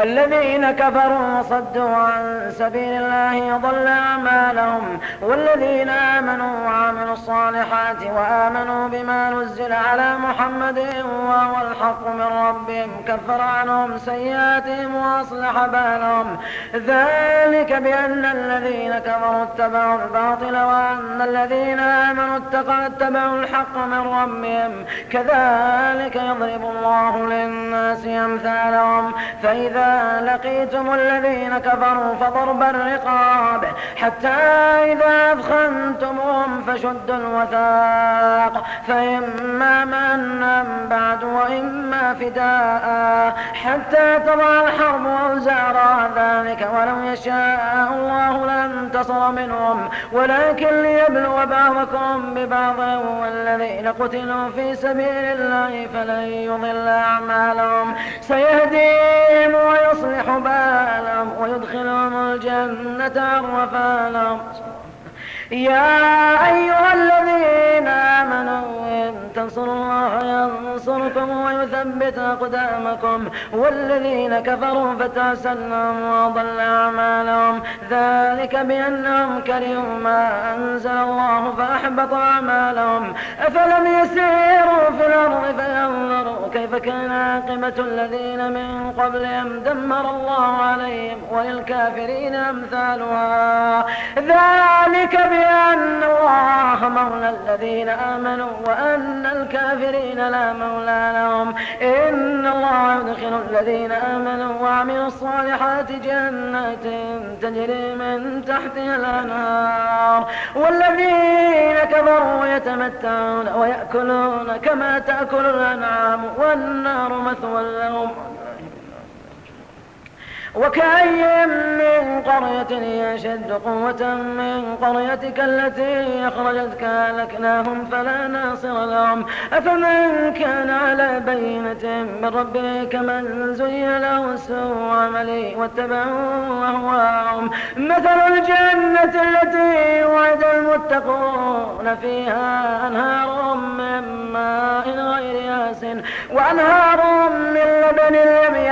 الذين كفروا وصدوا عن سبيل الله يضل أعمالهم والذين آمنوا وعملوا الصالحات وآمنوا بما نزل على محمد وهو الحق من ربهم كفر عنهم سيئاتهم وأصلح بالهم ذلك بأن الذين كفروا اتبعوا الباطل وأن الذين آمنوا اتقوا اتبعوا الحق من ربهم كذلك يضرب الله للناس أمثالهم فإذا لقيتم الذين كفروا فضرب الرقاب حتى إذا أثخنتموهم فشدوا الوثاق فإما منا بعد وإما فداء حتى تضع الحرب أوزارها ذلك ولو يشاء الله لانتصر منهم ولكن ليبلو بعضكم ببعض والذين قتلوا في سبيل الله فلن يضل أعمالهم سيهديهم ويصلح بالهم ويدخلهم الجنة عرفا لهم يا أيها الذين آمنوا إن تنصروا الله ينصركم ويثبت أقدامكم والذين كفروا فتعسا لهم وأضل أعمالهم ذلك بأنهم كرهوا ما أنزل الله فأحبط أعمالهم أفلم يسيروا في الأرض فينظروا فكيف كان عاقبة الذين من قبلهم دمر الله عليهم وللكافرين أمثالها ذلك بأن الله مولى الذين آمنوا وأن الكافرين لا مولى لهم إن الله يدخل الذين آمنوا وعملوا الصالحات جنات تجري من تحتها الأنهار والذين كفروا يتمتعون ويأكلون كما تأكل الأنعام والنار مثوى لهم وكأي من قرية هي أشد قوة من قريتك التي أخرجتك أهلكناهم فلا ناصر لهم أفمن كان على بينة من ربه كمن زين له سوء عمله واتبعوا أهواءهم مثل الجنة التي وعد المتقون فيها أنهار من ماء غير ياس وأنهار من لبن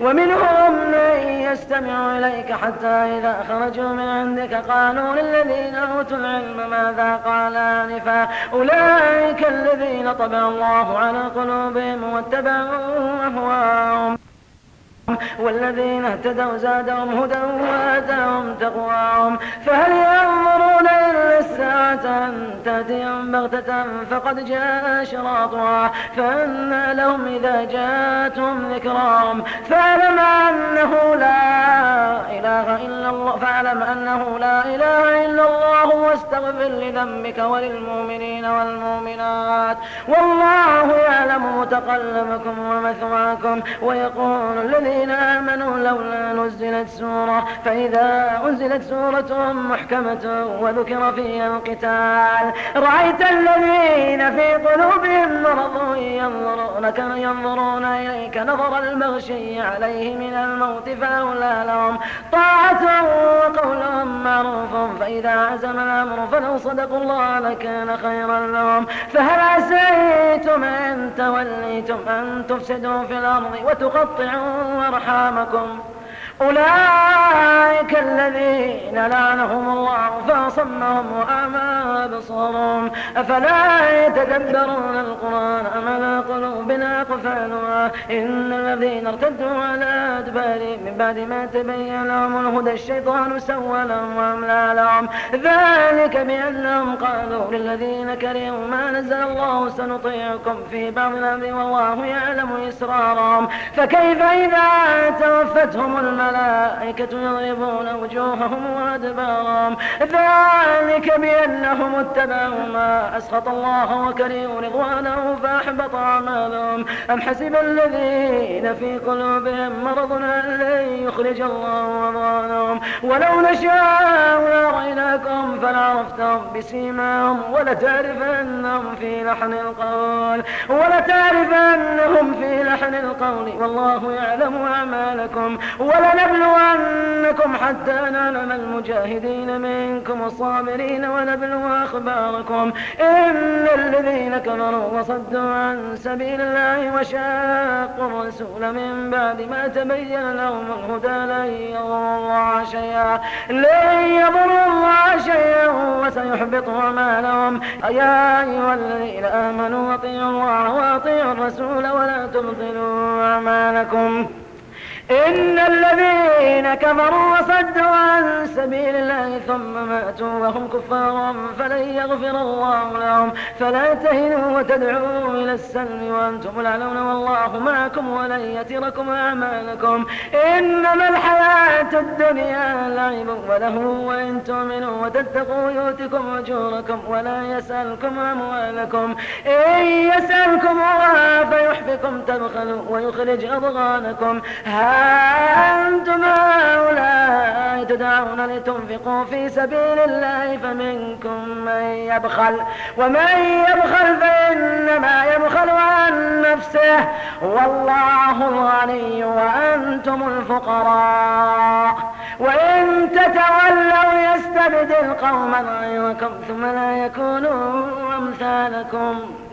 ومنهم من يستمع إليك حتى إذا خرجوا من عندك قالوا للذين أوتوا العلم ماذا قال آنفا أولئك الذين طبع الله على قلوبهم واتبعوا أهواهم والذين اهتدوا زادهم هدى وآتاهم تقواهم فهل ينظرون الساعة أن تأتي بغتة فقد جاء أشراطها فأنى لهم إذا جاءتهم ذكراهم فاعلم أنه لا إله إلا الله فاعلم أنه لا إله إلا واستغفر لذنبك وللمؤمنين والمؤمنات والله يعلم متقلبكم ومثواكم ويقول الذين آمنوا لولا نزلت سورة فإذا أنزلت سورة محكمة وذكر فيها القتال رأيت الذين في قلوبهم مرض ينظرونك ينظرون إليك نظر المغشي عليه من الموت فأولى لهم طاعة وقول معروف فإذا عزم الأمر فلو صدقوا الله لكان خيرا لهم فهل عسيتم أن توليتم أن تفسدوا في الأرض وتقطعوا أرحامكم أولئك الذين لعنهم الله فأصمهم وأعمى أبصارهم أفلا يتدبرون القرآن أم على قلوب أقفالها إن الذين ارتدوا على أدبارهم من بعد ما تبين لهم الهدى الشيطان سوى لهم وأملى لهم ذلك بأنهم قالوا للذين كرهوا ما نزل الله سنطيعكم في بعض الأمر والله يعلم إسرارهم فكيف إذا توفتهم الموت والملائكة يضربون وجوههم وأدبارهم ذلك بأنهم اتبعوا ما أسخط الله وكرهوا رضوانه فأحبط أعمالهم أم حسب الذين في قلوبهم مرض أن لن يخرج الله أضغانهم ولو نشاء لأريناكم فلعرفتهم بسيماهم ولتعرفنهم في لحن القول ولتعرفنهم في لحن القول والله يعلم أعمالكم ولا ونبلونكم حتى نعلم المجاهدين منكم الصابرين ونبلو أخباركم إن الذين كفروا وصدوا عن سبيل الله وشاقوا الرسول من بعد ما تبين لهم الهدى لن يضروا الله شيئا لن يضروا الله شيئا وسيحبط أعمالهم يا أيها الذين آمنوا أطيعوا الله وأطيعوا الرسول ولا تبطلوا أعمالكم إن الذين كفروا وصدوا عن سبيل الله ثم ماتوا وهم كفار فلن يغفر الله لهم فلا تهنوا وتدعوا إلى السلم وأنتم الأعلون والله معكم ولن يتركم أعمالكم إنما الحياة الدنيا لعب وله وإن تؤمنوا وتتقوا يؤتكم أجوركم ولا يسألكم أموالكم إن يسألكم الله فيحبكم تبخلوا ويخرج أضغانكم أنتم هؤلاء تدعون لتنفقوا في سبيل الله فمنكم من يبخل ومن يبخل فإنما يبخل عن نفسه والله الغني وأنتم الفقراء وإن تتولوا يستبدل قوما غيركم ثم لا يكونوا أمثالكم